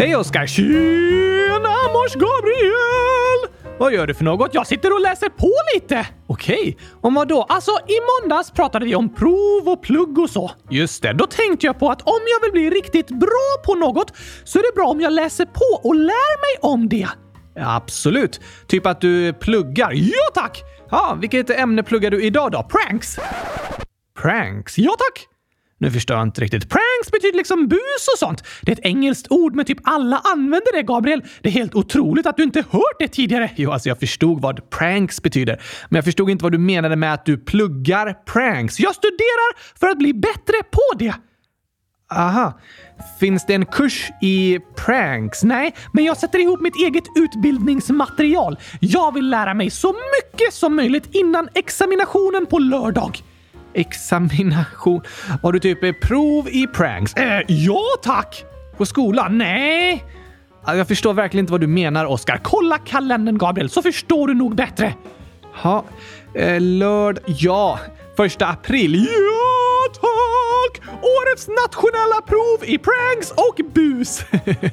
Hej Oskar! Tjena mors Gabriel! Vad gör du för något? Jag sitter och läser på lite. Okej, om vad då? Alltså, i måndags pratade vi om prov och plugg och så. Just det, då tänkte jag på att om jag vill bli riktigt bra på något så är det bra om jag läser på och lär mig om det. Absolut. Typ att du pluggar. Ja tack! Ja, vilket ämne pluggar du idag då? Pranks? Pranks? Ja tack! Nu förstår jag inte riktigt. Pranks betyder liksom bus och sånt. Det är ett engelskt ord, men typ alla använder det, Gabriel. Det är helt otroligt att du inte hört det tidigare. Jo, alltså jag förstod vad pranks betyder, men jag förstod inte vad du menade med att du pluggar pranks. Jag studerar för att bli bättre på det. Aha. Finns det en kurs i pranks? Nej, men jag sätter ihop mitt eget utbildningsmaterial. Jag vill lära mig så mycket som möjligt innan examinationen på lördag. Examination? Har du typ eh, prov i pranks? Äh, ja tack! På skolan? Nej. Jag förstår verkligen inte vad du menar, Oskar. Kolla kalendern, Gabriel, så förstår du nog bättre. Ja, eh, lörd... Ja, första april. Ja, och Årets nationella prov i pranks och bus.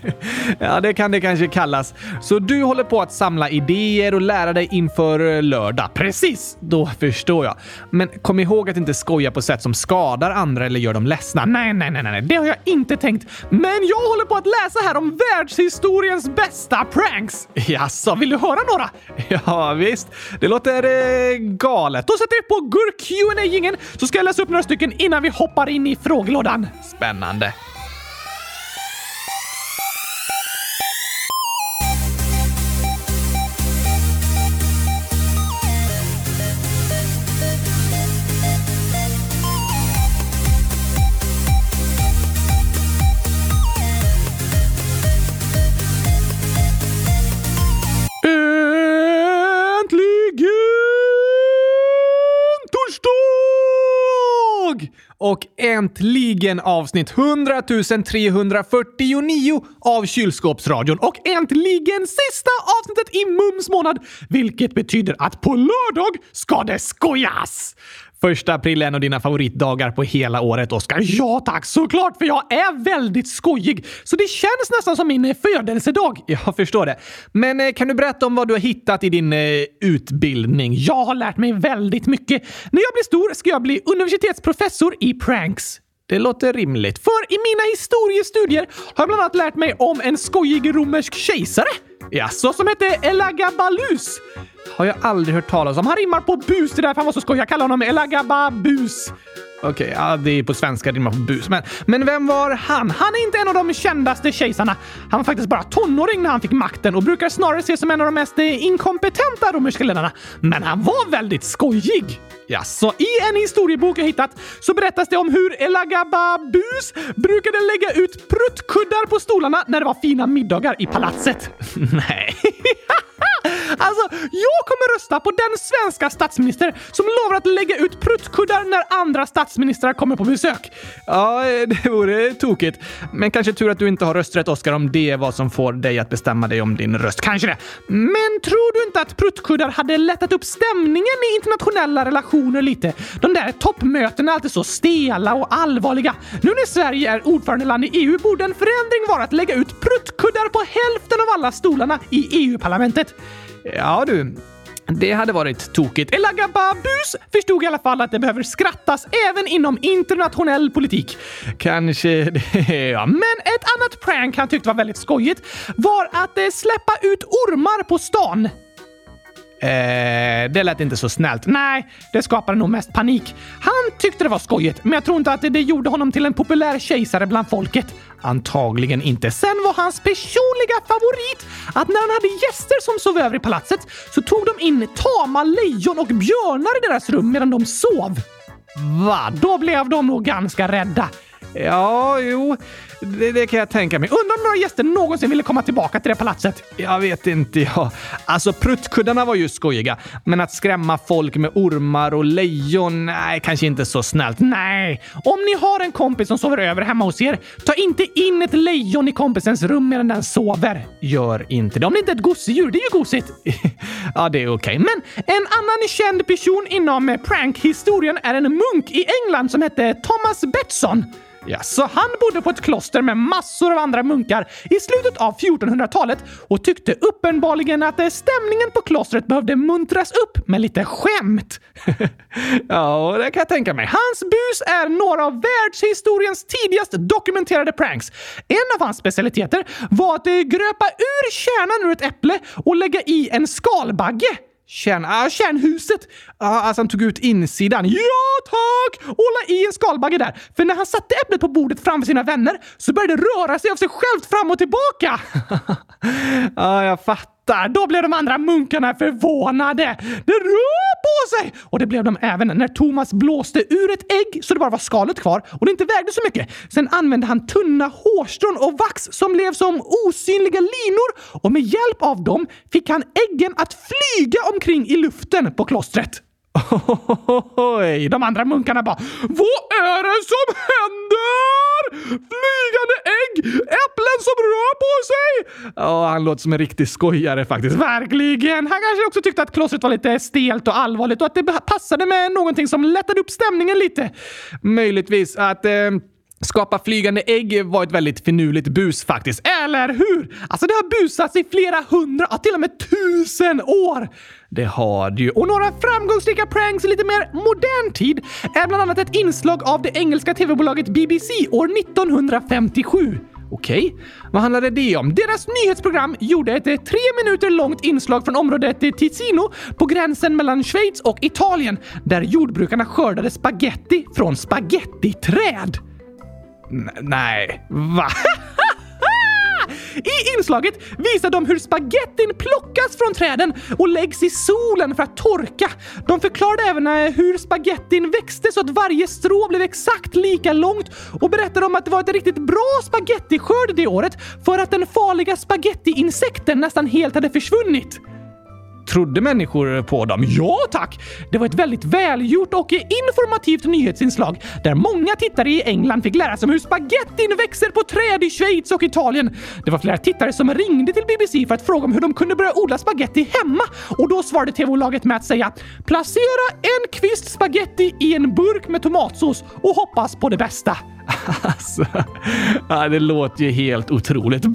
ja, det kan det kanske kallas. Så du håller på att samla idéer och lära dig inför eh, lördag. Precis! Då förstår jag. Men kom ihåg att inte skoja på sätt som skadar andra eller gör dem ledsna. Nej, nej, nej, nej, det har jag inte tänkt. Men jag håller på att läsa här om världshistoriens bästa pranks. Jaså, vill du höra några? Ja, visst. Det låter eh, galet. Då sätter vi på gurk qa gingen så ska jag läsa upp några stycken innan vi hoppar in i frågelådan. Spännande. Och äntligen avsnitt 100 349 av Kylskåpsradion och äntligen sista avsnittet i Mums månad, vilket betyder att på lördag ska det skojas! Första april är en av dina favoritdagar på hela året, Oskar. Ja tack, såklart, för jag är väldigt skojig. Så det känns nästan som min eh, födelsedag. Jag förstår det. Men eh, kan du berätta om vad du har hittat i din eh, utbildning? Jag har lärt mig väldigt mycket. När jag blir stor ska jag bli universitetsprofessor i pranks. Det låter rimligt, för i mina historiestudier har jag bland annat lärt mig om en skojig romersk kejsare. Jaså, som hette Elagabalus? Har jag aldrig hört talas om. Han rimmar på bus, det är därför han var så skojig. Jag kallar honom Elagababus. Okej, okay, ja, det är på svenska rimmar på bus. Men, men vem var han? Han är inte en av de kändaste kejsarna. Han var faktiskt bara tonåring när han fick makten och brukar snarare ses som en av de mest eh, inkompetenta romerska ledarna. Men han var väldigt skojig. Ja, så i en historiebok jag hittat så berättas det om hur Elagababus brukade lägga ut pruttkuddar på stolarna när det var fina middagar i palatset. Nej. Alltså, jag kommer rösta på den svenska statsminister som lovar att lägga ut pruttkuddar när andra statsministrar kommer på besök. Ja, eh, det vore tokigt. Men kanske tur att du inte har rösträtt, Oskar, om det är vad som får dig att bestämma dig om din röst. Kanske det. Men tror du inte att pruttkuddar hade lättat upp stämningen i internationella relationer lite? De där toppmötena är alltid så stela och allvarliga. Nu när Sverige är ordförandeland i EU borde en förändring vara att lägga ut pruttkuddar på hälften av alla stolarna i EU-parlamentet. Ja du, det hade varit tokigt. Elagababus förstod i alla fall att det behöver skrattas även inom internationell politik. Kanske det, ja. Men ett annat prank han tyckte var väldigt skojigt var att eh, släppa ut ormar på stan. Eh, det lät inte så snällt. Nej, det skapade nog mest panik. Han tyckte det var skojigt, men jag tror inte att det gjorde honom till en populär kejsare bland folket. Antagligen inte. Sen var hans personliga favorit att när han hade gäster som sov över i palatset så tog de in tama lejon och björnar i deras rum medan de sov. Va? Då blev de nog ganska rädda. Ja, jo, det, det, kan jag tänka mig. Undrar om några gäster någonsin ville komma tillbaka till det palatset? Jag vet inte jag. Alltså pruttkuddarna var ju skojiga, men att skrämma folk med ormar och lejon, nej, kanske inte så snällt. Nej, om ni har en kompis som sover över hemma hos er, ta inte in ett lejon i kompisens rum medan den sover. Gör inte det. Om det inte är ett gosedjur, det är ju gosigt. ja, det är okej. Okay. Men en annan känd person inom prankhistorien är en munk i England som hette Thomas Betson. Ja, så han bodde på ett kloster med massor av andra munkar i slutet av 1400-talet och tyckte uppenbarligen att stämningen på klostret behövde muntras upp med lite skämt. ja, det kan jag tänka mig. Hans bus är några av världshistoriens tidigast dokumenterade pranks. En av hans specialiteter var att eh, gröpa ur kärnan ur ett äpple och lägga i en skalbagge. Känn, ah, kärnhuset! Ah, alltså han tog ut insidan. Ja tack! Och la i en skalbagge där. För när han satte äpplet på bordet framför sina vänner så började det röra sig av sig självt fram och tillbaka. ah, jag fattar fattar! Då blev de andra munkarna förvånade. Det rör på sig! Och det blev de även när Thomas blåste ur ett ägg så det bara var skalet kvar och det inte vägde så mycket. Sen använde han tunna hårstrån och vax som blev som osynliga linor och med hjälp av dem fick han äggen att flyga omkring i luften på klostret. Oj, de andra munkarna bara Vad är det som händer? Flygande ägg! Äpplen som rör på sig! Ja, han låter som en riktig skojare faktiskt. Verkligen! Han kanske också tyckte att klostret var lite stelt och allvarligt och att det passade med någonting som lättade upp stämningen lite. Möjligtvis att eh, Skapa flygande ägg var ett väldigt finurligt bus faktiskt, eller hur? Alltså det har busats i flera hundra, till och med tusen år! Det har det ju. Och några framgångsrika pranks i lite mer modern tid är bland annat ett inslag av det engelska tv-bolaget BBC år 1957. Okej, okay. vad handlade det om? Deras nyhetsprogram gjorde ett eh, tre minuter långt inslag från området eh, Ticino på gränsen mellan Schweiz och Italien där jordbrukarna skördade spaghetti från spagettiträd. N nej, va? I inslaget visar de hur spagettin plockas från träden och läggs i solen för att torka. De förklarade även eh, hur spagettin växte så att varje strå blev exakt lika långt och berättade om att det var ett riktigt bra spagettiskörd det året för att den farliga spagettiinsekten nästan helt hade försvunnit. Trodde människor på dem? Ja tack! Det var ett väldigt välgjort och informativt nyhetsinslag där många tittare i England fick lära sig om hur spagettin växer på träd i Schweiz och Italien. Det var flera tittare som ringde till BBC för att fråga om hur de kunde börja odla spagetti hemma och då svarade tv-bolaget med att säga “Placera en kvist spagetti i en burk med tomatsås och hoppas på det bästa”. Alltså, det låter ju helt otroligt.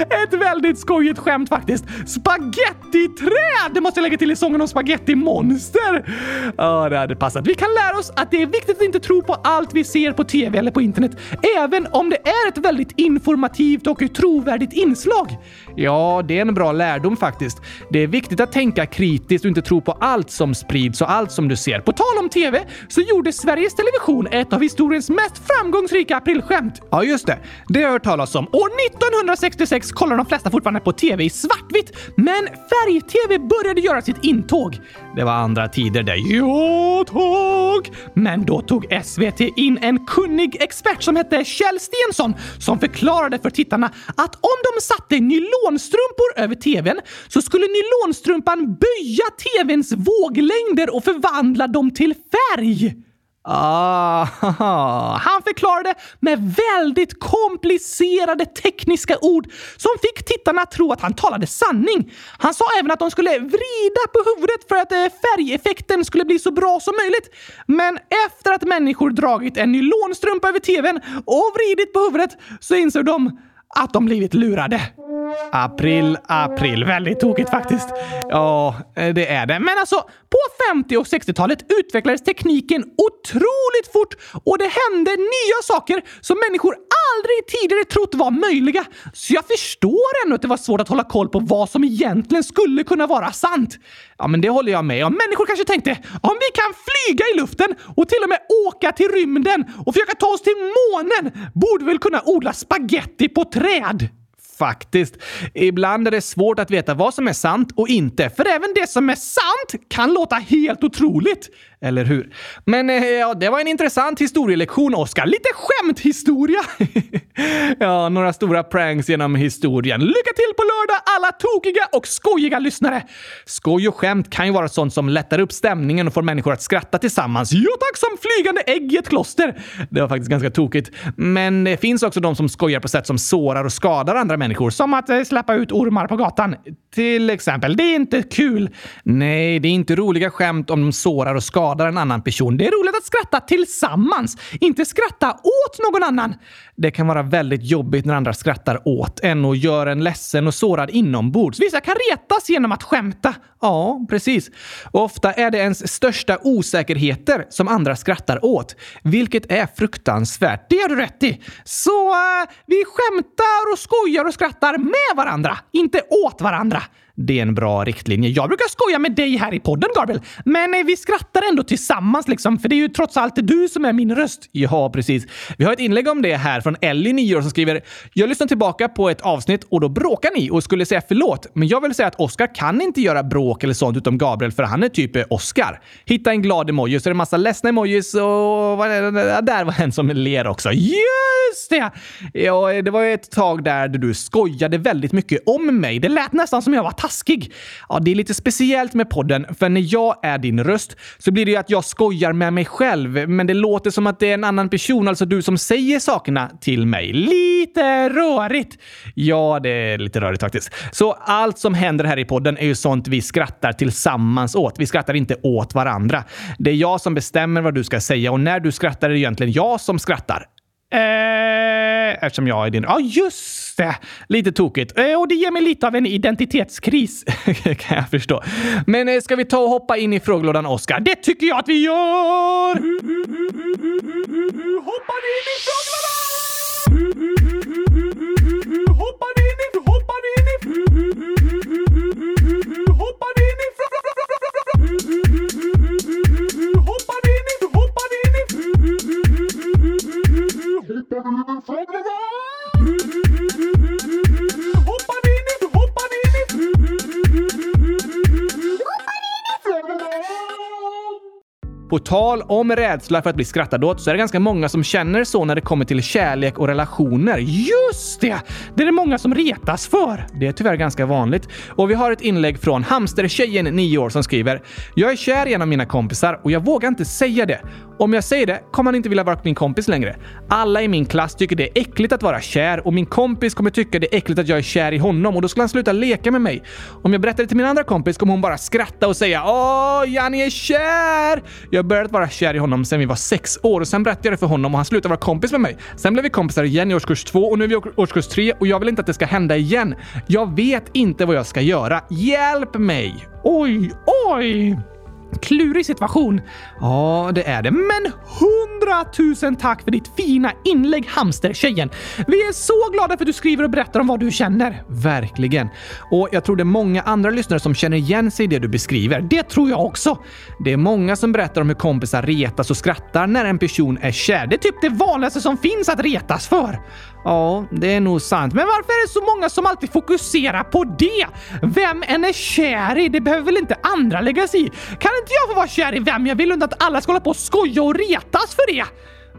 Ett väldigt skojigt skämt faktiskt. Spagettiträd! Det måste jag lägga till i sången om spagettimonster. Ja, det hade passat. Vi kan lära oss att det är viktigt att inte tro på allt vi ser på TV eller på internet, även om det är ett väldigt informativt och trovärdigt inslag. Ja, det är en bra lärdom faktiskt. Det är viktigt att tänka kritiskt och inte tro på allt som sprids och allt som du ser. På tal om TV så gjorde Sveriges Television ett av historiens mest framgångsrika aprilskämt. Ja, just det. Det har jag hört talas om. År 1966 kollar de flesta fortfarande på TV i svartvitt, men färg-TV började göra sitt intåg. Det var andra tider där. Ja, tack! Men då tog SVT in en kunnig expert som hette Kjell Stensson som förklarade för tittarna att om de satte nylonstrumpor över TVn så skulle nylonstrumpan böja TVns våglängder och förvandla dem till färg. Ah, han förklarade med väldigt komplicerade tekniska ord som fick tittarna att tro att han talade sanning. Han sa även att de skulle vrida på huvudet för att eh, färgeffekten skulle bli så bra som möjligt. Men efter att människor dragit en nylonstrumpa över tvn och vridit på huvudet så insåg de att de blivit lurade. April, april. Väldigt tokigt faktiskt. Ja, eh, det är det. Men alltså, på 50 och 60-talet utvecklades tekniken otroligt fort och det hände nya saker som människor aldrig tidigare trott var möjliga. Så jag förstår ändå att det var svårt att hålla koll på vad som egentligen skulle kunna vara sant. Ja, men det håller jag med om. Människor kanske tänkte om vi kan flyga i luften och till och med åka till rymden och försöka ta oss till månen borde vi väl kunna odla spaghetti på träd. Faktiskt. Ibland är det svårt att veta vad som är sant och inte, för även det som är sant kan låta helt otroligt. Eller hur? Men eh, ja, det var en intressant historielektion, Oskar. Lite skämthistoria! ja, några stora pranks genom historien. Lycka till på lördag alla tokiga och skojiga lyssnare! Skoj och skämt kan ju vara sånt som lättar upp stämningen och får människor att skratta tillsammans. Jo tack, som flygande ägg i ett kloster! Det var faktiskt ganska tokigt. Men det finns också de som skojar på sätt som sårar och skadar andra människor, som att eh, släppa ut ormar på gatan. Till exempel. Det är inte kul. Nej, det är inte roliga skämt om de sårar och skadar skadar en annan person. Det är roligt att skratta tillsammans, inte skratta åt någon annan. Det kan vara väldigt jobbigt när andra skrattar åt en och gör en ledsen och sårad inombords. Vissa kan retas genom att skämta. Ja, precis. Och ofta är det ens största osäkerheter som andra skrattar åt, vilket är fruktansvärt. Det har du rätt i. Så uh, vi skämtar och skojar och skrattar med varandra, inte åt varandra. Det är en bra riktlinje. Jag brukar skoja med dig här i podden, Gabriel. Men eh, vi skrattar ändå tillsammans liksom, för det är ju trots allt du som är min röst. Ja, precis. Vi har ett inlägg om det här från Ellie, 9 år, som skriver “Jag lyssnade tillbaka på ett avsnitt och då bråkar ni och skulle säga förlåt. Men jag vill säga att Oscar kan inte göra bråk eller sånt utom Gabriel, för han är typ eh, Oscar. Hitta en glad emoji så är det massa ledsna emojis och... Där var en som ler också. Just det! Ja, det var ett tag där du skojade väldigt mycket om mig. Det lät nästan som jag var taskig. Ja, det är lite speciellt med podden, för när jag är din röst så blir det ju att jag skojar med mig själv, men det låter som att det är en annan person, alltså du som säger sakerna till mig. Lite rörigt! Ja, det är lite rörigt faktiskt. Så allt som händer här i podden är ju sånt vi skrattar tillsammans åt. Vi skrattar inte åt varandra. Det är jag som bestämmer vad du ska säga och när du skrattar är det egentligen jag som skrattar. Eh, eftersom jag är din... Ja, just det! Lite tokigt. Eh, och det ger mig lite av en identitetskris, kan jag förstå. Men eh, ska vi ta och hoppa in i frågelådan, Oscar? Det tycker jag att vi gör! Hoppar in i frågelådan! Hoppar in i... Hoppar in i... På tal om rädsla för att bli skrattad åt så är det ganska många som känner så när det kommer till kärlek och relationer. Just det! Det är det många som retas för. Det är tyvärr ganska vanligt. Och vi har ett inlägg från hamstertjejen, 9 år, som skriver “Jag är kär i en av mina kompisar och jag vågar inte säga det. Om jag säger det kommer han inte vilja vara min kompis längre. Alla i min klass tycker det är äckligt att vara kär och min kompis kommer tycka det är äckligt att jag är kär i honom och då skulle han sluta leka med mig. Om jag berättar det till min andra kompis kommer hon bara skratta och säga “Åh, Janni är kär!” Jag har börjat vara kär i honom sedan vi var sex år och sen berättade jag det för honom och han slutade vara kompis med mig. Sen blev vi kompisar igen i årskurs två och nu är vi i årskurs tre och jag vill inte att det ska hända igen. Jag vet inte vad jag ska göra. Hjälp mig! Oj, oj! Klurig situation. Ja, det är det. Men hundratusen tack för ditt fina inlägg, hamstertjejen. Vi är så glada för att du skriver och berättar om vad du känner. Verkligen. Och jag tror det är många andra lyssnare som känner igen sig i det du beskriver. Det tror jag också. Det är många som berättar om hur kompisar retas och skrattar när en person är kär. Det är typ det vanligaste som finns att retas för. Ja, det är nog sant. Men varför är det så många som alltid fokuserar på det? Vem en är kär i, det behöver väl inte andra lägga sig i? Kan inte jag få vara kär i vem jag vill utan att alla ska hålla på och skoja och retas för det?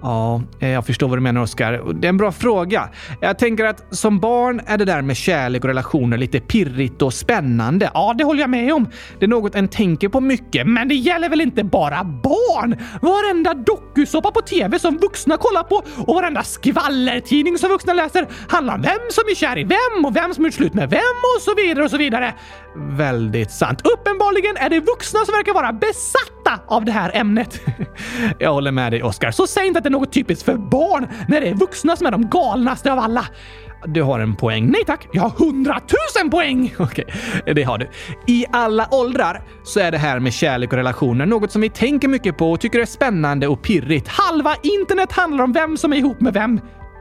Ja, eh, jag förstår vad du menar Oskar. Det är en bra fråga. Jag tänker att som barn är det där med kärlek och relationer lite pirrigt och spännande. Ja, det håller jag med om. Det är något en tänker på mycket, men det gäller väl inte bara barn? Varenda dokusåpa på tv som vuxna kollar på och varenda skvallertidning som vuxna läser handlar om vem som är kär i vem och vem som gjort slut med vem och så vidare och så vidare. Väldigt sant. Uppenbarligen är det vuxna som verkar vara besatta av det här ämnet. jag håller med dig Oskar, så säg inte att det är något typiskt för barn när det är vuxna som är de galnaste av alla. Du har en poäng. Nej tack, jag har hundratusen poäng! Okej, det har du. I alla åldrar så är det här med kärlek och relationer något som vi tänker mycket på och tycker är spännande och pirrigt. Halva internet handlar om vem som är ihop med vem.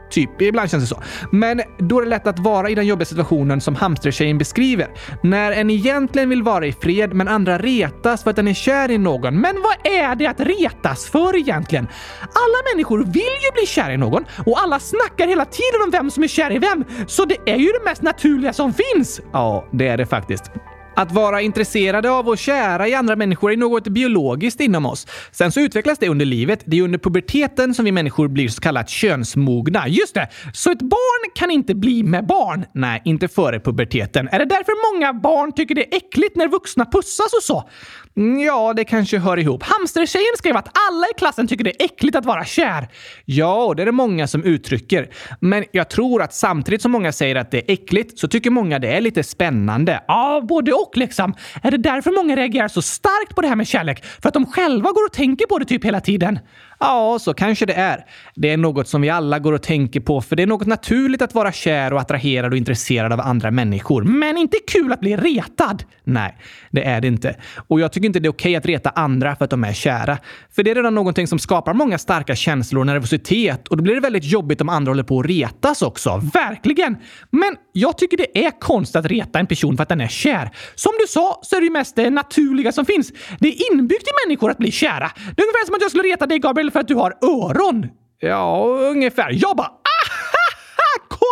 Typ, ibland känns det så. Men då är det lätt att vara i den jobbiga situationen som hamstertjejen beskriver. När en egentligen vill vara i fred men andra retas för att den är kär i någon. Men vad är det att retas för egentligen? Alla människor vill ju bli kär i någon och alla snackar hela tiden om vem som är kär i vem. Så det är ju det mest naturliga som finns. Ja, det är det faktiskt. Att vara intresserade av och kära i andra människor är något biologiskt inom oss. Sen så utvecklas det under livet. Det är under puberteten som vi människor blir så kallat könsmogna. Just det! Så ett barn kan inte bli med barn? Nej, inte före puberteten. Är det därför många barn tycker det är äckligt när vuxna pussas och så? Mm, ja, det kanske hör ihop. Hamstertjejen skrev att alla i klassen tycker det är äckligt att vara kär. Ja, det är det många som uttrycker. Men jag tror att samtidigt som många säger att det är äckligt så tycker många det är lite spännande. Ja, både och chock liksom. Är det därför många reagerar så starkt på det här med kärlek? För att de själva går och tänker på det typ hela tiden? Ja, så kanske det är. Det är något som vi alla går och tänker på, för det är något naturligt att vara kär och attraherad och intresserad av andra människor. Men inte kul att bli retad! Nej, det är det inte. Och jag tycker inte det är okej att reta andra för att de är kära. För det är redan någonting som skapar många starka känslor och nervositet och då blir det väldigt jobbigt om andra håller på att retas också. Verkligen! Men jag tycker det är konstigt att reta en person för att den är kär. Som du sa så är det ju mest det naturliga som finns. Det är inbyggt i människor att bli kära. Det är ungefär som att jag skulle reta dig, Gabriel, för att du har öron. Ja, ungefär. Jag bara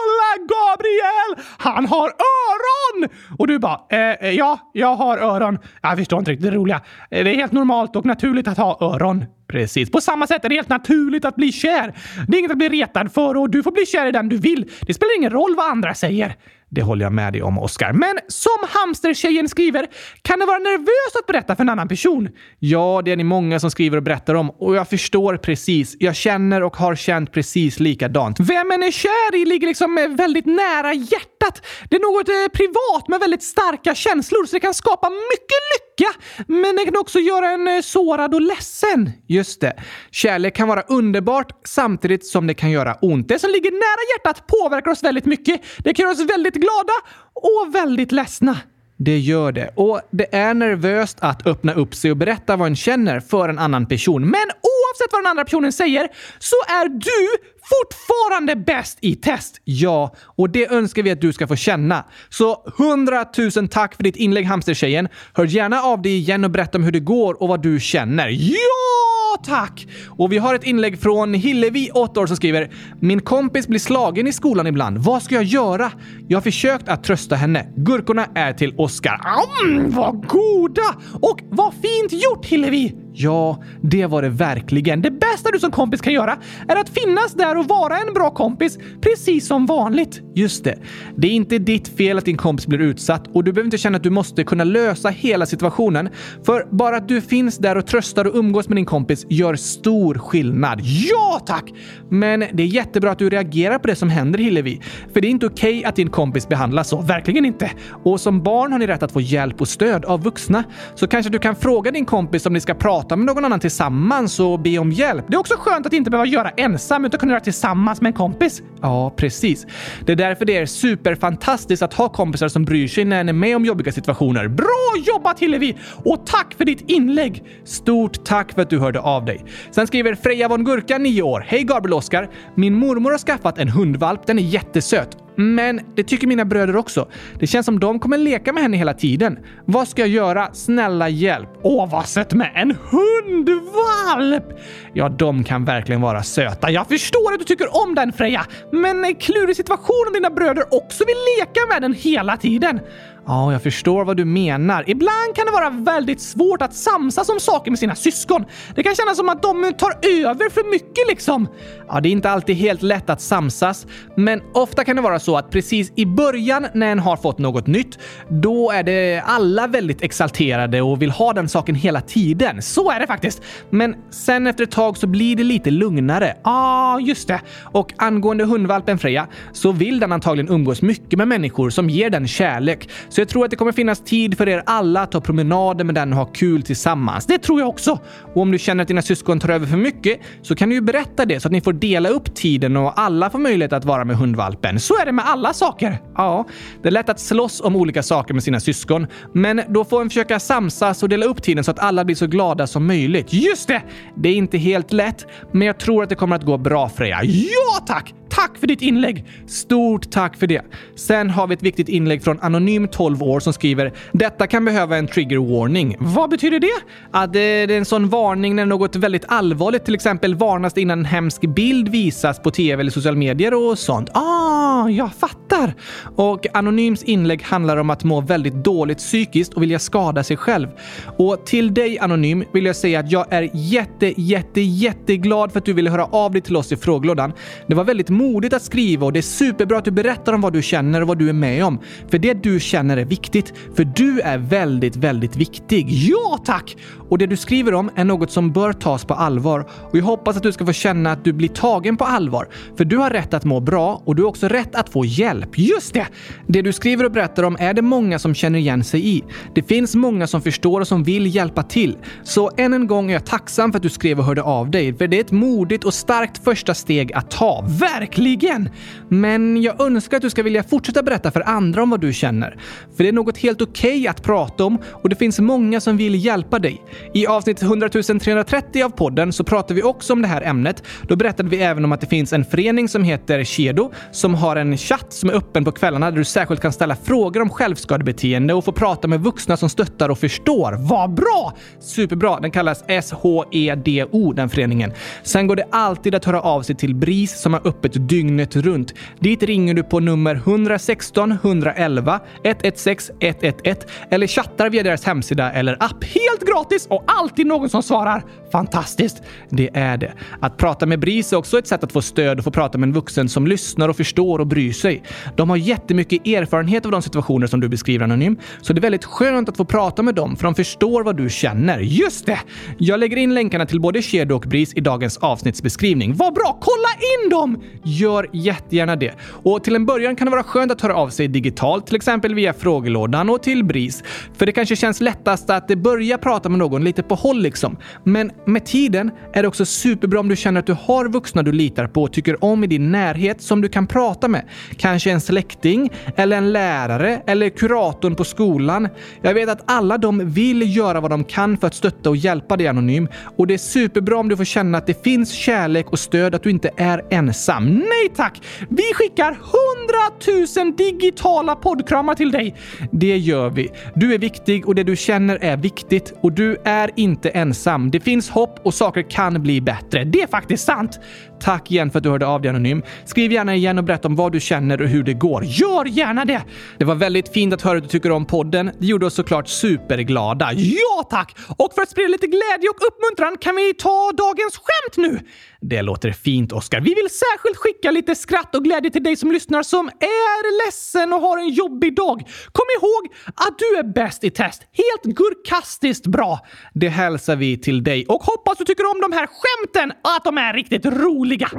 Kolla Gabriel! Han har öron! Och du bara, eh, eh ja, jag har öron. Jag förstår inte riktigt det roliga. Eh, det är helt normalt och naturligt att ha öron. Precis. På samma sätt är det helt naturligt att bli kär. Det är inget att bli retad för och du får bli kär i den du vill. Det spelar ingen roll vad andra säger. Det håller jag med dig om, Oscar. Men som hamstertjejen skriver, kan det vara nervöst att berätta för en annan person? Ja, det är ni många som skriver och berättar om och jag förstår precis. Jag känner och har känt precis likadant. Vem en är kär i ligger liksom är väldigt nära hjärtat. Det är något eh, privat med väldigt starka känslor så det kan skapa mycket lycka. Men det kan också göra en eh, sårad och ledsen. Just det. Kärlek kan vara underbart samtidigt som det kan göra ont. Det som ligger nära hjärtat påverkar oss väldigt mycket. Det kan göra oss väldigt glada och väldigt ledsna. Det gör det. Och det är nervöst att öppna upp sig och berätta vad en känner för en annan person. Men oavsett vad den andra personen säger så är du fortfarande bäst i test. Ja, och det önskar vi att du ska få känna. Så hundratusen tack för ditt inlägg hamstertjejen. Hör gärna av dig igen och berätta om hur det går och vad du känner. Ja! tack! Och vi har ett inlägg från Hillevi, 8 år, som skriver “Min kompis blir slagen i skolan ibland. Vad ska jag göra? Jag har försökt att trösta henne. Gurkorna är till Oskar.” Mm, vad goda! Och vad fint gjort Hillevi! Ja, det var det verkligen. Det bästa du som kompis kan göra är att finnas där och vara en bra kompis, precis som vanligt. Just det. Det är inte ditt fel att din kompis blir utsatt och du behöver inte känna att du måste kunna lösa hela situationen. För bara att du finns där och tröstar och umgås med din kompis gör stor skillnad. Ja, tack! Men det är jättebra att du reagerar på det som händer, Hillevi. För det är inte okej okay att din kompis behandlas så. Verkligen inte. Och som barn har ni rätt att få hjälp och stöd av vuxna. Så kanske du kan fråga din kompis om ni ska prata prata med någon annan tillsammans och be om hjälp. Det är också skönt att inte behöva göra ensam utan kunna göra tillsammans med en kompis. Ja, precis. Det är därför det är superfantastiskt att ha kompisar som bryr sig när en är med om jobbiga situationer. Bra jobbat Hillevi! Och tack för ditt inlägg! Stort tack för att du hörde av dig. Sen skriver Freja von Gurka, 9 år. Hej Gabriel Oskar! Min mormor har skaffat en hundvalp. Den är jättesöt. Men det tycker mina bröder också. Det känns som de kommer leka med henne hela tiden. Vad ska jag göra? Snälla hjälp! Åh, vad sött med en hundvalp! Ja, de kan verkligen vara söta. Jag förstår att du tycker om den Freja, men klurig situation om dina bröder också vill leka med den hela tiden. Ja, jag förstår vad du menar. Ibland kan det vara väldigt svårt att samsas om saker med sina syskon. Det kan kännas som att de tar över för mycket liksom. Ja, det är inte alltid helt lätt att samsas, men ofta kan det vara så att precis i början när en har fått något nytt, då är det alla väldigt exalterade och vill ha den saken hela tiden. Så är det faktiskt. Men sen efter ett tag så blir det lite lugnare. Ja, ah, just det. Och angående hundvalpen Freja så vill den antagligen umgås mycket med människor som ger den kärlek. Så jag tror att det kommer finnas tid för er alla att ta promenader med den och ha kul tillsammans. Det tror jag också. Och om du känner att dina syskon tar över för mycket så kan du ju berätta det så att ni får dela upp tiden och alla får möjlighet att vara med hundvalpen. Så är det med alla saker. Ja, det är lätt att slåss om olika saker med sina syskon, men då får en försöka samsas och dela upp tiden så att alla blir så glada som möjligt. Just det! Det är inte helt lätt, men jag tror att det kommer att gå bra Freja. Ja tack! Tack för ditt inlägg! Stort tack för det. Sen har vi ett viktigt inlägg från Anonym 12 år som skriver “Detta kan behöva en trigger warning”. Vad betyder det? Att det är en sån varning när något väldigt allvarligt till exempel varnas innan en hemsk bild visas på tv eller sociala medier och sånt. Ah, jag fattar! Och Anonyms inlägg handlar om att må väldigt dåligt psykiskt och vilja skada sig själv. Och till dig Anonym vill jag säga att jag är jätte, jätte, jätteglad för att du ville höra av dig till oss i frågelådan. Det var väldigt modigt att skriva och det är superbra att du berättar om vad du känner och vad du är med om. För det du känner är viktigt. För du är väldigt, väldigt viktig. Ja, tack! Och det du skriver om är något som bör tas på allvar. Och jag hoppas att du ska få känna att du blir tagen på allvar. För du har rätt att må bra och du har också rätt att få hjälp. Just det! Det du skriver och berättar om är det många som känner igen sig i. Det finns många som förstår och som vill hjälpa till. Så än en gång är jag tacksam för att du skrev och hörde av dig, för det är ett modigt och starkt första steg att ta. Verkligen! Men jag önskar att du ska vilja fortsätta berätta för andra om vad du känner. För det är något helt okej okay att prata om och det finns många som vill hjälpa dig. I avsnitt 100 330 av podden så pratar vi också om det här ämnet. Då berättade vi även om att det finns en förening som heter Kedo som har en chatt som är öppen på kvällarna där du särskilt kan ställa frågor om självskadebeteende och få prata med vuxna som stöttar och förstår. Vad bra! Superbra! Den kallas SHEDO, den föreningen. Sen går det alltid att höra av sig till BRIS som har öppet dygnet runt. Dit ringer du på nummer 116 111 116 111 eller chattar via deras hemsida eller app helt gratis och alltid någon som svarar. Fantastiskt! Det är det. Att prata med BRIS är också ett sätt att få stöd och få prata med en vuxen som lyssnar och förstår och bryr sig. De har jättemycket erfarenhet av de situationer som du beskriver anonym, så det är väldigt skönt att få prata med dem för de förstår vad du känner. Just det! Jag lägger in länkarna till både Shedo och BRIS i dagens avsnittsbeskrivning. Vad bra! Kolla in dem! Gör jättegärna det. Och till en början kan det vara skönt att höra av sig digitalt, till exempel via frågelådan och till BRIS. För det kanske känns lättast att börja prata med någon lite på håll liksom. Men med tiden är det också superbra om du känner att du har vuxna du litar på och tycker om i din närhet som du kan prata med. Kanske en släkting, eller en lärare, eller kuratorn på skolan. Jag vet att alla de vill göra vad de kan för att stötta och hjälpa dig anonym och det är superbra om du får känna att det finns kärlek och stöd, att du inte är ensam. Nej tack! Vi skickar 100 000 digitala poddkramar till dig. Det gör vi. Du är viktig och det du känner är viktigt och du är inte ensam. Det finns hopp och saker kan bli bättre. Det är faktiskt sant. Tack igen för att du hörde av dig Anonym. Skriv gärna igen och berätta om vad du känner och hur det går. Gör gärna det! Det var väldigt fint att höra att du tycker om podden. Det gjorde oss såklart superglada. Ja tack! Och för att sprida lite glädje och uppmuntran kan vi ta dagens skämt nu. Det låter fint, Oskar. Vi vill särskilt skicka lite skratt och glädje till dig som lyssnar som är ledsen och har en jobbig dag. Kom ihåg att du är bäst i test. Helt gurkastiskt bra. Det hälsar vi till dig och hoppas du tycker om de här skämten och att de är riktigt roliga.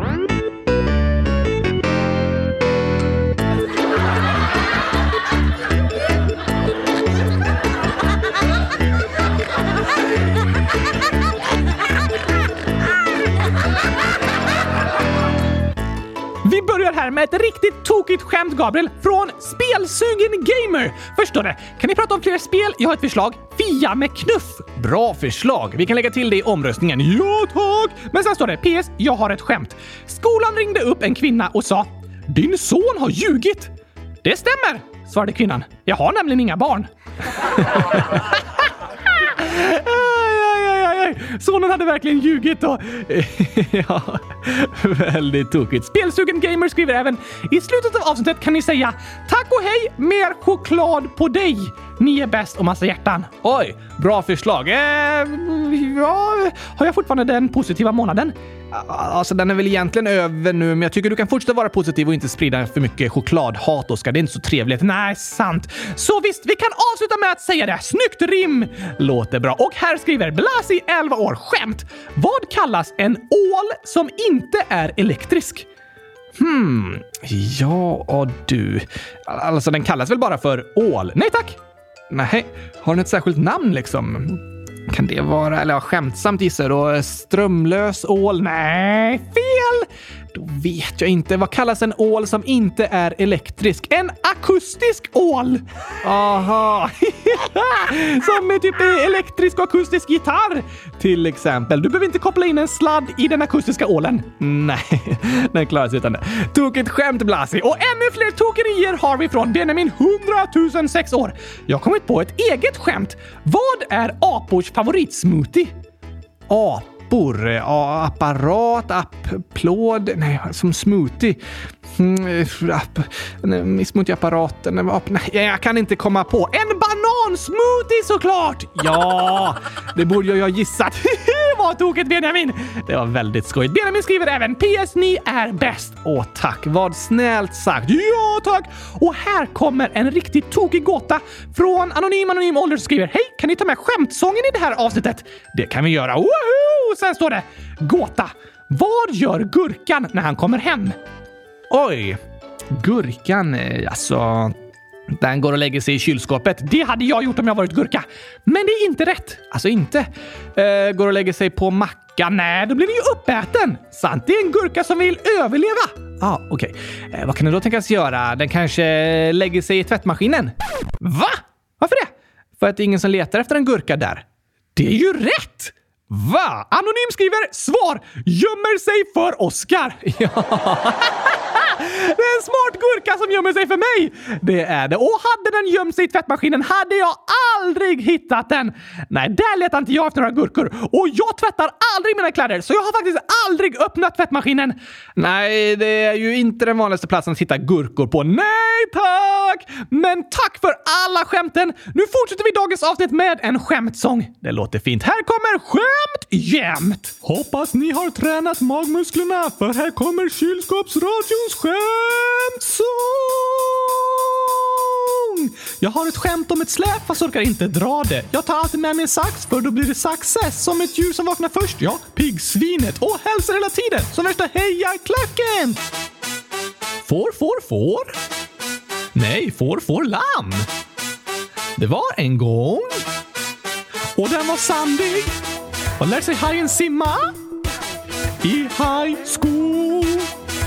Börjar här med ett riktigt tokigt skämt, Gabriel, från Spelsugen Gamer. Förstår det. Kan ni prata om fler spel? Jag har ett förslag. Fia med knuff. Bra förslag. Vi kan lägga till det i omröstningen. Ja, tack! Men sen står det PS. Jag har ett skämt. Skolan ringde upp en kvinna och sa “Din son har ljugit”. Det stämmer, svarade kvinnan. Jag har nämligen inga barn. Sonen hade verkligen ljugit och... ja, väldigt tokigt. Spelsugen Gamer skriver även i slutet av avsnittet kan ni säga tack och hej, mer choklad på dig. Ni är bäst och massa hjärtan. Oj, bra förslag. Eh, ja, har jag fortfarande den positiva månaden? Alltså den är väl egentligen över nu, men jag tycker du kan fortsätta vara positiv och inte sprida för mycket chokladhat, Oskar. Det är inte så trevligt. Nej, sant. Så visst, vi kan avsluta med att säga det. Snyggt rim! Låter bra. Och här skriver Blasi, 11 år, skämt. Vad kallas en ål som inte är elektrisk? Hmm, ja du. Alltså den kallas väl bara för ål? Nej tack! Nej, har den ett särskilt namn liksom? Kan det vara, eller ja, skämtsamt gissar jag då, strömlös ål? Nej, fel! Då vet jag inte. Vad kallas en ål som inte är elektrisk? En akustisk ål! Aha! som är typ elektrisk och akustisk gitarr till exempel. Du behöver inte koppla in en sladd i den akustiska ålen. Nej, den klarar sig utan det. Tokigt skämt Blasi! Och ännu fler tokerier har vi från Benjamin 100 006 år. Jag har kommit på ett eget skämt. Vad är apors favoritsmoothie? Apor? Ja, eh, apparat, applåd, nej, som smoothie. Mm, eh, smoothieapparaten, nej, jag kan inte komma på. En banansmoothie såklart! Ja, det borde jag ju ha gissat. Vad tokigt Benjamin! Det var väldigt skojigt. Benjamin skriver även PS, ni är bäst. Åh tack, vad snällt sagt. Ja tack! Och här kommer en riktigt tokig gåta från Anonym Anonym Ålder som skriver Hej, kan ni ta med skämtsången i det här avsnittet? Det kan vi göra. Woho! Sen står det Gåta. Vad gör Gurkan när han kommer hem? Oj. Gurkan, eh, alltså... Den går och lägger sig i kylskåpet. Det hade jag gjort om jag varit gurka. Men det är inte rätt. Alltså inte. Eh, går och lägger sig på macka? Nej, då blir den ju uppäten. Sant, det är en gurka som vill överleva. Ja, ah, okej. Okay. Eh, vad kan den då tänkas göra? Den kanske lägger sig i tvättmaskinen? Va? Varför det? För att det är ingen som letar efter en gurka där. Det är ju rätt! Va? Anonym skriver svar gömmer sig för Oscar. Ja. Det är en smart gurka som gömmer sig för mig! Det är det. Och hade den gömt sig i tvättmaskinen hade jag aldrig hittat den. Nej, där letar inte jag efter några gurkor. Och jag tvättar aldrig mina kläder, så jag har faktiskt aldrig öppnat tvättmaskinen. Nej, det är ju inte den vanligaste platsen att hitta gurkor på. Nej tack! Men tack för alla skämten! Nu fortsätter vi dagens avsnitt med en skämtsång. Det låter fint. Här kommer skämt jämt! Hoppas ni har tränat magmusklerna, för här kommer kylskåpsradions skämtsång! Jag har ett skämt om ett släp fast orkar inte dra det. Jag tar alltid med mig en sax för då blir det success. Som ett djur som vaknar först, ja, piggsvinet. Och hälsar hela tiden, som värsta hejarklacken! Får, får, får? Nej, får, får lamm. Det var en gång och den var sandig. Vad lär sig hajen simma? I high school.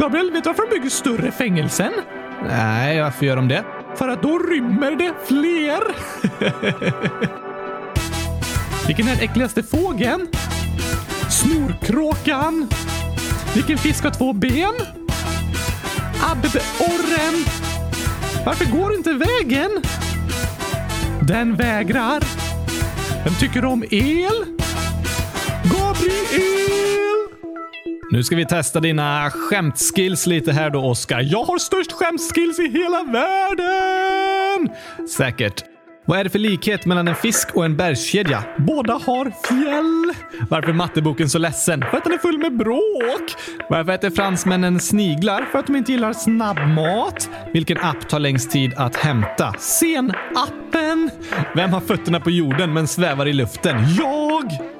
Gabriel, vet du varför de bygger större fängelsen? Nej, varför gör de det? För att då rymmer det fler. Vilken är den äckligaste fågeln? Snorkråkan. Vilken fisk har två ben? Abborren. Varför går inte vägen? Den vägrar. Vem tycker om el? Gabriel! Nu ska vi testa dina skämtskills lite här då, Oskar. Jag har störst skämtskills i hela världen! Säkert. Vad är det för likhet mellan en fisk och en bergskedja? Båda har fjäll. Varför är matteboken så ledsen? För att den är full med bråk. Varför äter fransmännen sniglar? För att de inte gillar snabbmat. Vilken app tar längst tid att hämta? Sen-appen. Vem har fötterna på jorden men svävar i luften? Jag!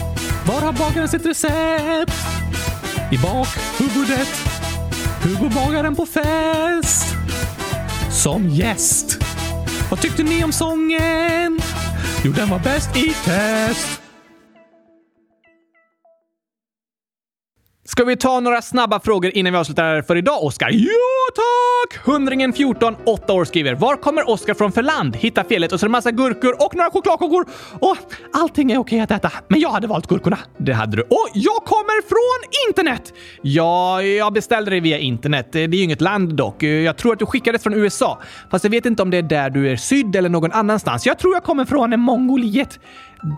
Var har bagaren sitt recept? I bakhuvudet. Hugo bagaren på fest? Som gäst. Vad tyckte ni om sången? Jo, den var bäst i test. Ska vi ta några snabba frågor innan vi avslutar för idag, Oskar? Ja, tack! Hundringen 14, 8 år skriver. Var kommer Oskar från för land? Hitta felet och så är det massa gurkor och några chokladkakor. Och allting är okej att äta, men jag hade valt gurkorna. Det hade du. Och jag kommer från internet! Ja, jag beställde det via internet. Det är ju inget land dock. Jag tror att du skickades från USA. Fast jag vet inte om det är där du är sydd eller någon annanstans. Jag tror jag kommer från Mongoliet.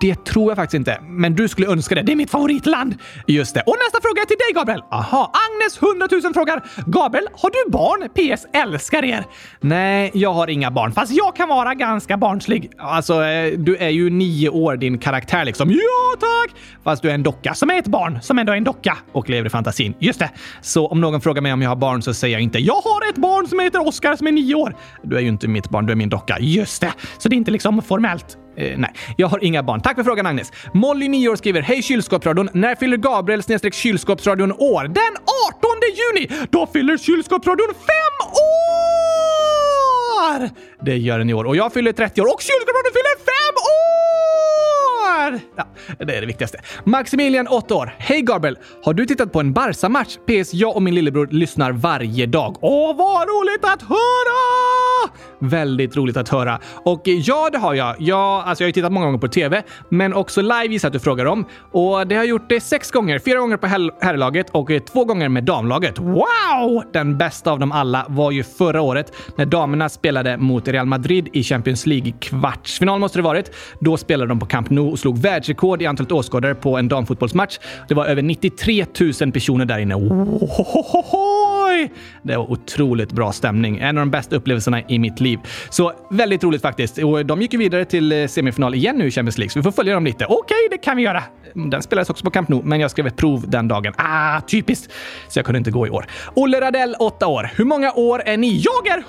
Det tror jag faktiskt inte, men du skulle önska det. Det är mitt favoritland! Just det. Och nästa fråga är till dig, Gabriel. Aha, Agnes 100 000 frågar. Gabriel, har du barn? PS. Älskar er. Nej, jag har inga barn, fast jag kan vara ganska barnslig. Alltså, eh, du är ju nio år din karaktär liksom. Ja, tack! Fast du är en docka som är ett barn som ändå är en docka och lever i fantasin. Just det. Så om någon frågar mig om jag har barn så säger jag inte “Jag har ett barn som heter Oskar som är nio år”. Du är ju inte mitt barn, du är min docka. Just det. Så det är inte liksom formellt. Eh, nej, jag har inga barn. Tack för frågan Agnes. Molly, 9 år, skriver Hej kylskåpsradion! När fyller Gabriel snedstreck kylskåpsradion år? Den 18 juni! Då fyller kylskåpsradion fem år! Det gör den i år. Och jag fyller 30 år och kylskåpsradion fyller fem år! Ja, det är det viktigaste. Maximilian, 8 år. Hej Gabriel! Har du tittat på en Barca-match? PS. Jag och min lillebror lyssnar varje dag. Åh, vad roligt att höra! Väldigt roligt att höra. Och ja, det har jag. Jag, alltså jag har ju tittat många gånger på TV, men också live gissar att du frågar om. Och det har jag gjort det sex gånger. Fyra gånger på herrlaget och eh, två gånger med damlaget. Wow! Den bästa av dem alla var ju förra året när damerna spelade mot Real Madrid i Champions League-kvartsfinal måste det varit. Då spelade de på Camp Nou och slog världsrekord i antalet åskådare på en damfotbollsmatch. Det var över 93 000 personer där inne. Ohohohoj! Det var otroligt bra stämning. En av de bästa upplevelserna i mitt liv. Så väldigt roligt faktiskt. Och de gick ju vidare till eh, semifinal igen nu i Champions League, så vi får följa dem lite. Okej, okay, det kan vi göra. Den spelades också på Camp Nou, men jag skrev ett prov den dagen. Ah, typiskt! Så jag kunde inte gå i år. Olle Radell, 8 år. Hur många år är ni? Jag är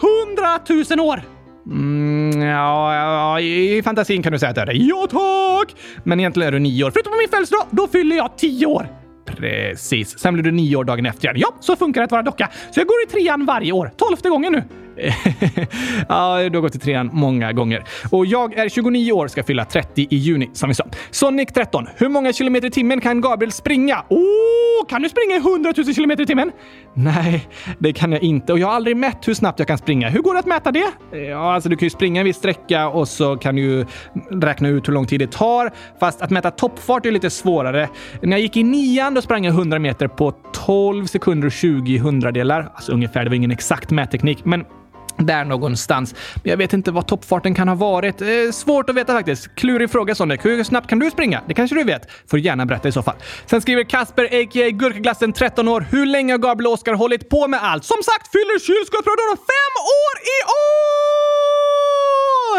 100 000 år! Mm, ja, ja, i fantasin kan du säga att det är det. Ja, tack! Men egentligen är du nio år. Förutom på min födelsedag, då fyller jag tio år. Precis. Sen blir du nio år dagen efter igen. Ja, så funkar det att vara docka. Så jag går i trean varje år. Tolfte gången nu. ja, du har gått i trean många gånger. Och jag är 29 år, ska fylla 30 i juni, som vi sa. Sonic 13. Hur många kilometer i timmen kan Gabriel springa? Oh, kan du springa i 100 000 kilometer i timmen? Nej, det kan jag inte. Och jag har aldrig mätt hur snabbt jag kan springa. Hur går det att mäta det? Ja, alltså du kan ju springa en viss sträcka och så kan du räkna ut hur lång tid det tar. Fast att mäta toppfart är lite svårare. När jag gick i nian, då sprang jag 100 meter på 12 sekunder och 20 hundradelar. Alltså ungefär, det var ingen exakt mätteknik, men där någonstans. Men jag vet inte vad toppfarten kan ha varit. Eh, svårt att veta faktiskt. Klurig fråga Sonic. Hur snabbt kan du springa? Det kanske du vet? Får gärna berätta i så fall. Sen skriver Kasper, a.k.a. Gurkaglassen, 13 år. Hur länge har Gabriel och Oskar hållit på med allt? Som sagt fyller kylskåpsradion fem år i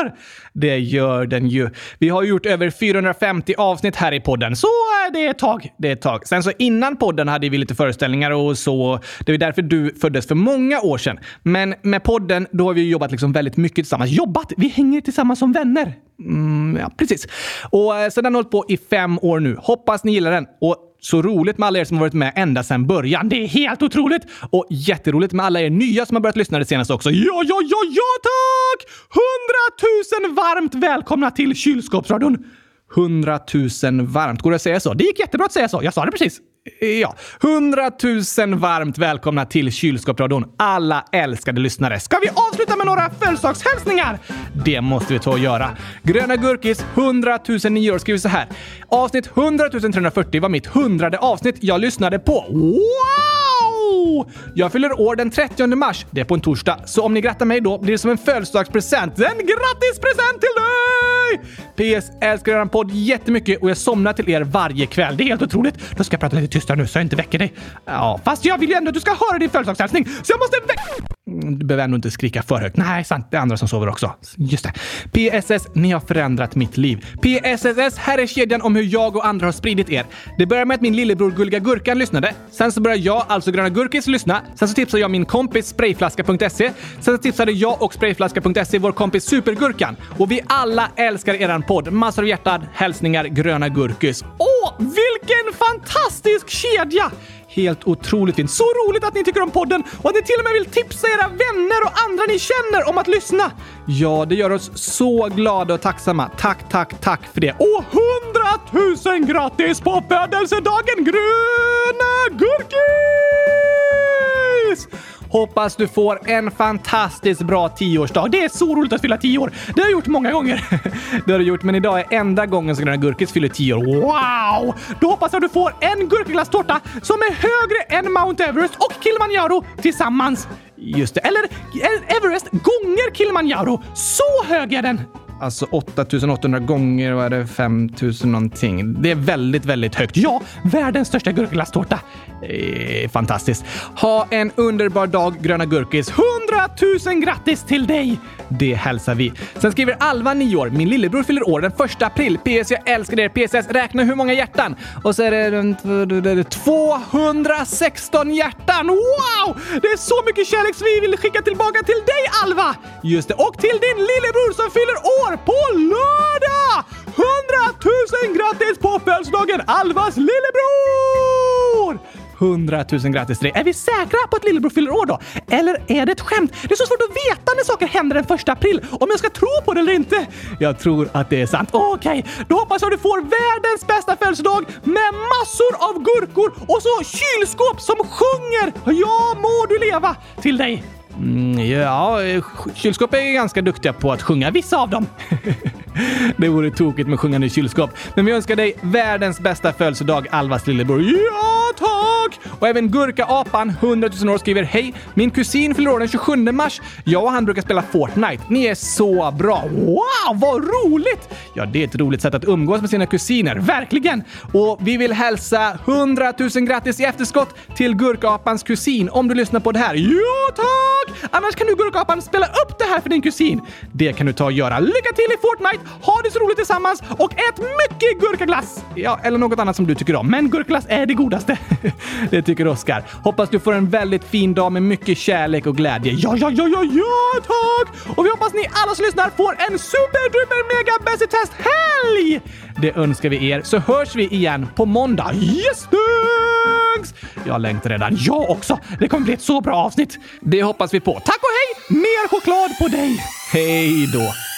år! Det gör den ju. Vi har gjort över 450 avsnitt här i podden, så det är ett tag. Det är ett tag. Sen så innan podden hade vi lite föreställningar och så. Det är därför du föddes för många år sedan. Men med podden, då har vi jobbat liksom väldigt mycket tillsammans. Jobbat! Vi hänger tillsammans som vänner. Mm, ja, precis. Och eh, så den har hållit på i fem år nu. Hoppas ni gillar den. Och så roligt med alla er som har varit med ända sedan början. Det är helt otroligt! Och jätteroligt med alla er nya som har börjat lyssna det senaste också. Ja, ja, ja, ja tack! Hundratusen varmt välkomna till Kylskåpsradion! Hundratusen varmt. Går det att säga så? Det gick jättebra att säga så. Jag sa det precis. Ja, hundratusen varmt välkomna till Kylskåpsradion, alla älskade lyssnare. Ska vi avsluta med några födelsedagshälsningar? Det måste vi ta och göra. Gröna Gurkis, 100 009 år, skriver så här. Avsnitt 100 340 var mitt hundrade avsnitt jag lyssnade på. Wow! Jag fyller år den 30 mars. Det är på en torsdag, så om ni grattar mig då blir det som en födelsedagspresent. En grattispresent till dig! PS. Älskar er podd jättemycket och jag somnar till er varje kväll. Det är helt otroligt. Då ska jag prata lite tystare nu så jag inte väcker dig. Ja, fast jag vill ju ändå att du ska höra din födelsedagshälsning, så jag måste väcka... Mm, du behöver ändå inte skrika för högt. Nej, sant. Det är andra som sover också. Just det. PSS, ni har förändrat mitt liv. PSSS, här är kedjan om hur jag och andra har spridit er. Det började med att min lillebror Gulliga Gurkan lyssnade. Sen så började jag, alltså Gröna Gurkis, lyssna. Sen så tipsade jag min kompis Sprayflaska.se. Sen så tipsade jag och Sprayflaska.se vår kompis Supergurkan. Och vi alla älskar älskar eran podd. Massor av hjärtan. Hälsningar Gröna Gurkis. Åh, vilken fantastisk kedja! Helt otroligt fint. Så roligt att ni tycker om podden och att ni till och med vill tipsa era vänner och andra ni känner om att lyssna. Ja, det gör oss så glada och tacksamma. Tack, tack, tack för det. Och hundratusen grattis på födelsedagen Gröna Gurkis! Hoppas du får en fantastiskt bra tioårsdag. Det är så roligt att fylla tio år. Det har jag gjort många gånger. det har du gjort, men idag är enda gången som Gröna Gurkis fyller tio år. Wow! Då hoppas jag att du får en gurkaglasstårta som är högre än Mount Everest och Kilimanjaro tillsammans. Just det. Eller eh, Everest gånger Kilimanjaro. Så hög är den! Alltså 8800 gånger, vad är det, 5000 någonting. Det är väldigt, väldigt högt. Ja, världens största gurkaglasstårta. Eh, fantastiskt. Ha en underbar dag, Gröna Gurkis. 100 000 grattis till dig! Det hälsar vi. Sen skriver Alva, 9 år. Min lillebror fyller år den 1 april. PS, jag älskar er. PSS, räkna hur många hjärtan. Och så är det 216 hjärtan. Wow! Det är så mycket kärlek som vi vill skicka tillbaka till dig, Alva! Just det. Och till din lillebror som fyller år på lördag! 100 000 grattis på födelsedagen, Alvas lillebror! 100 000 grattis till dig. Är vi säkra på att lillebror fyller år då? Eller är det ett skämt? Det är så svårt att veta när saker händer den första april, om jag ska tro på det eller inte. Jag tror att det är sant. Okej, okay, då hoppas jag du får världens bästa födelsedag med massor av gurkor och så kylskåp som sjunger “Ja må du leva” till dig. Mm, ja, kylskåp är ganska duktiga på att sjunga, vissa av dem. det vore tokigt med sjungande kylskåp. Men vi önskar dig världens bästa födelsedag, Alvas lillebror. Ja, tack! Och även Gurka-apan, 100 000 år, skriver Hej! Min kusin fyller år den 27 mars. Jag och han brukar spela Fortnite. Ni är så bra! Wow, vad roligt! Ja, det är ett roligt sätt att umgås med sina kusiner. Verkligen! Och vi vill hälsa 100 000 grattis i efterskott till Gurka-apans kusin om du lyssnar på det här. Ja, tack! Annars kan du Gurkapan spela upp det här för din kusin. Det kan du ta och göra. Lycka till i Fortnite! ha det så roligt tillsammans och ät mycket gurkaglass! Ja, eller något annat som du tycker om. Men gurkaglass är det godaste. det tycker Oskar. Hoppas du får en väldigt fin dag med mycket kärlek och glädje. Ja, ja, ja, ja, ja, tack! Och vi hoppas ni alla som lyssnar får en superduper mega bäst test helg! Det önskar vi er, så hörs vi igen på måndag. Yes, thanks! Jag längtar redan. Jag också! Det kommer bli ett så bra avsnitt. Det hoppas vi på. Tack och hej! Mer choklad på dig! Hej då!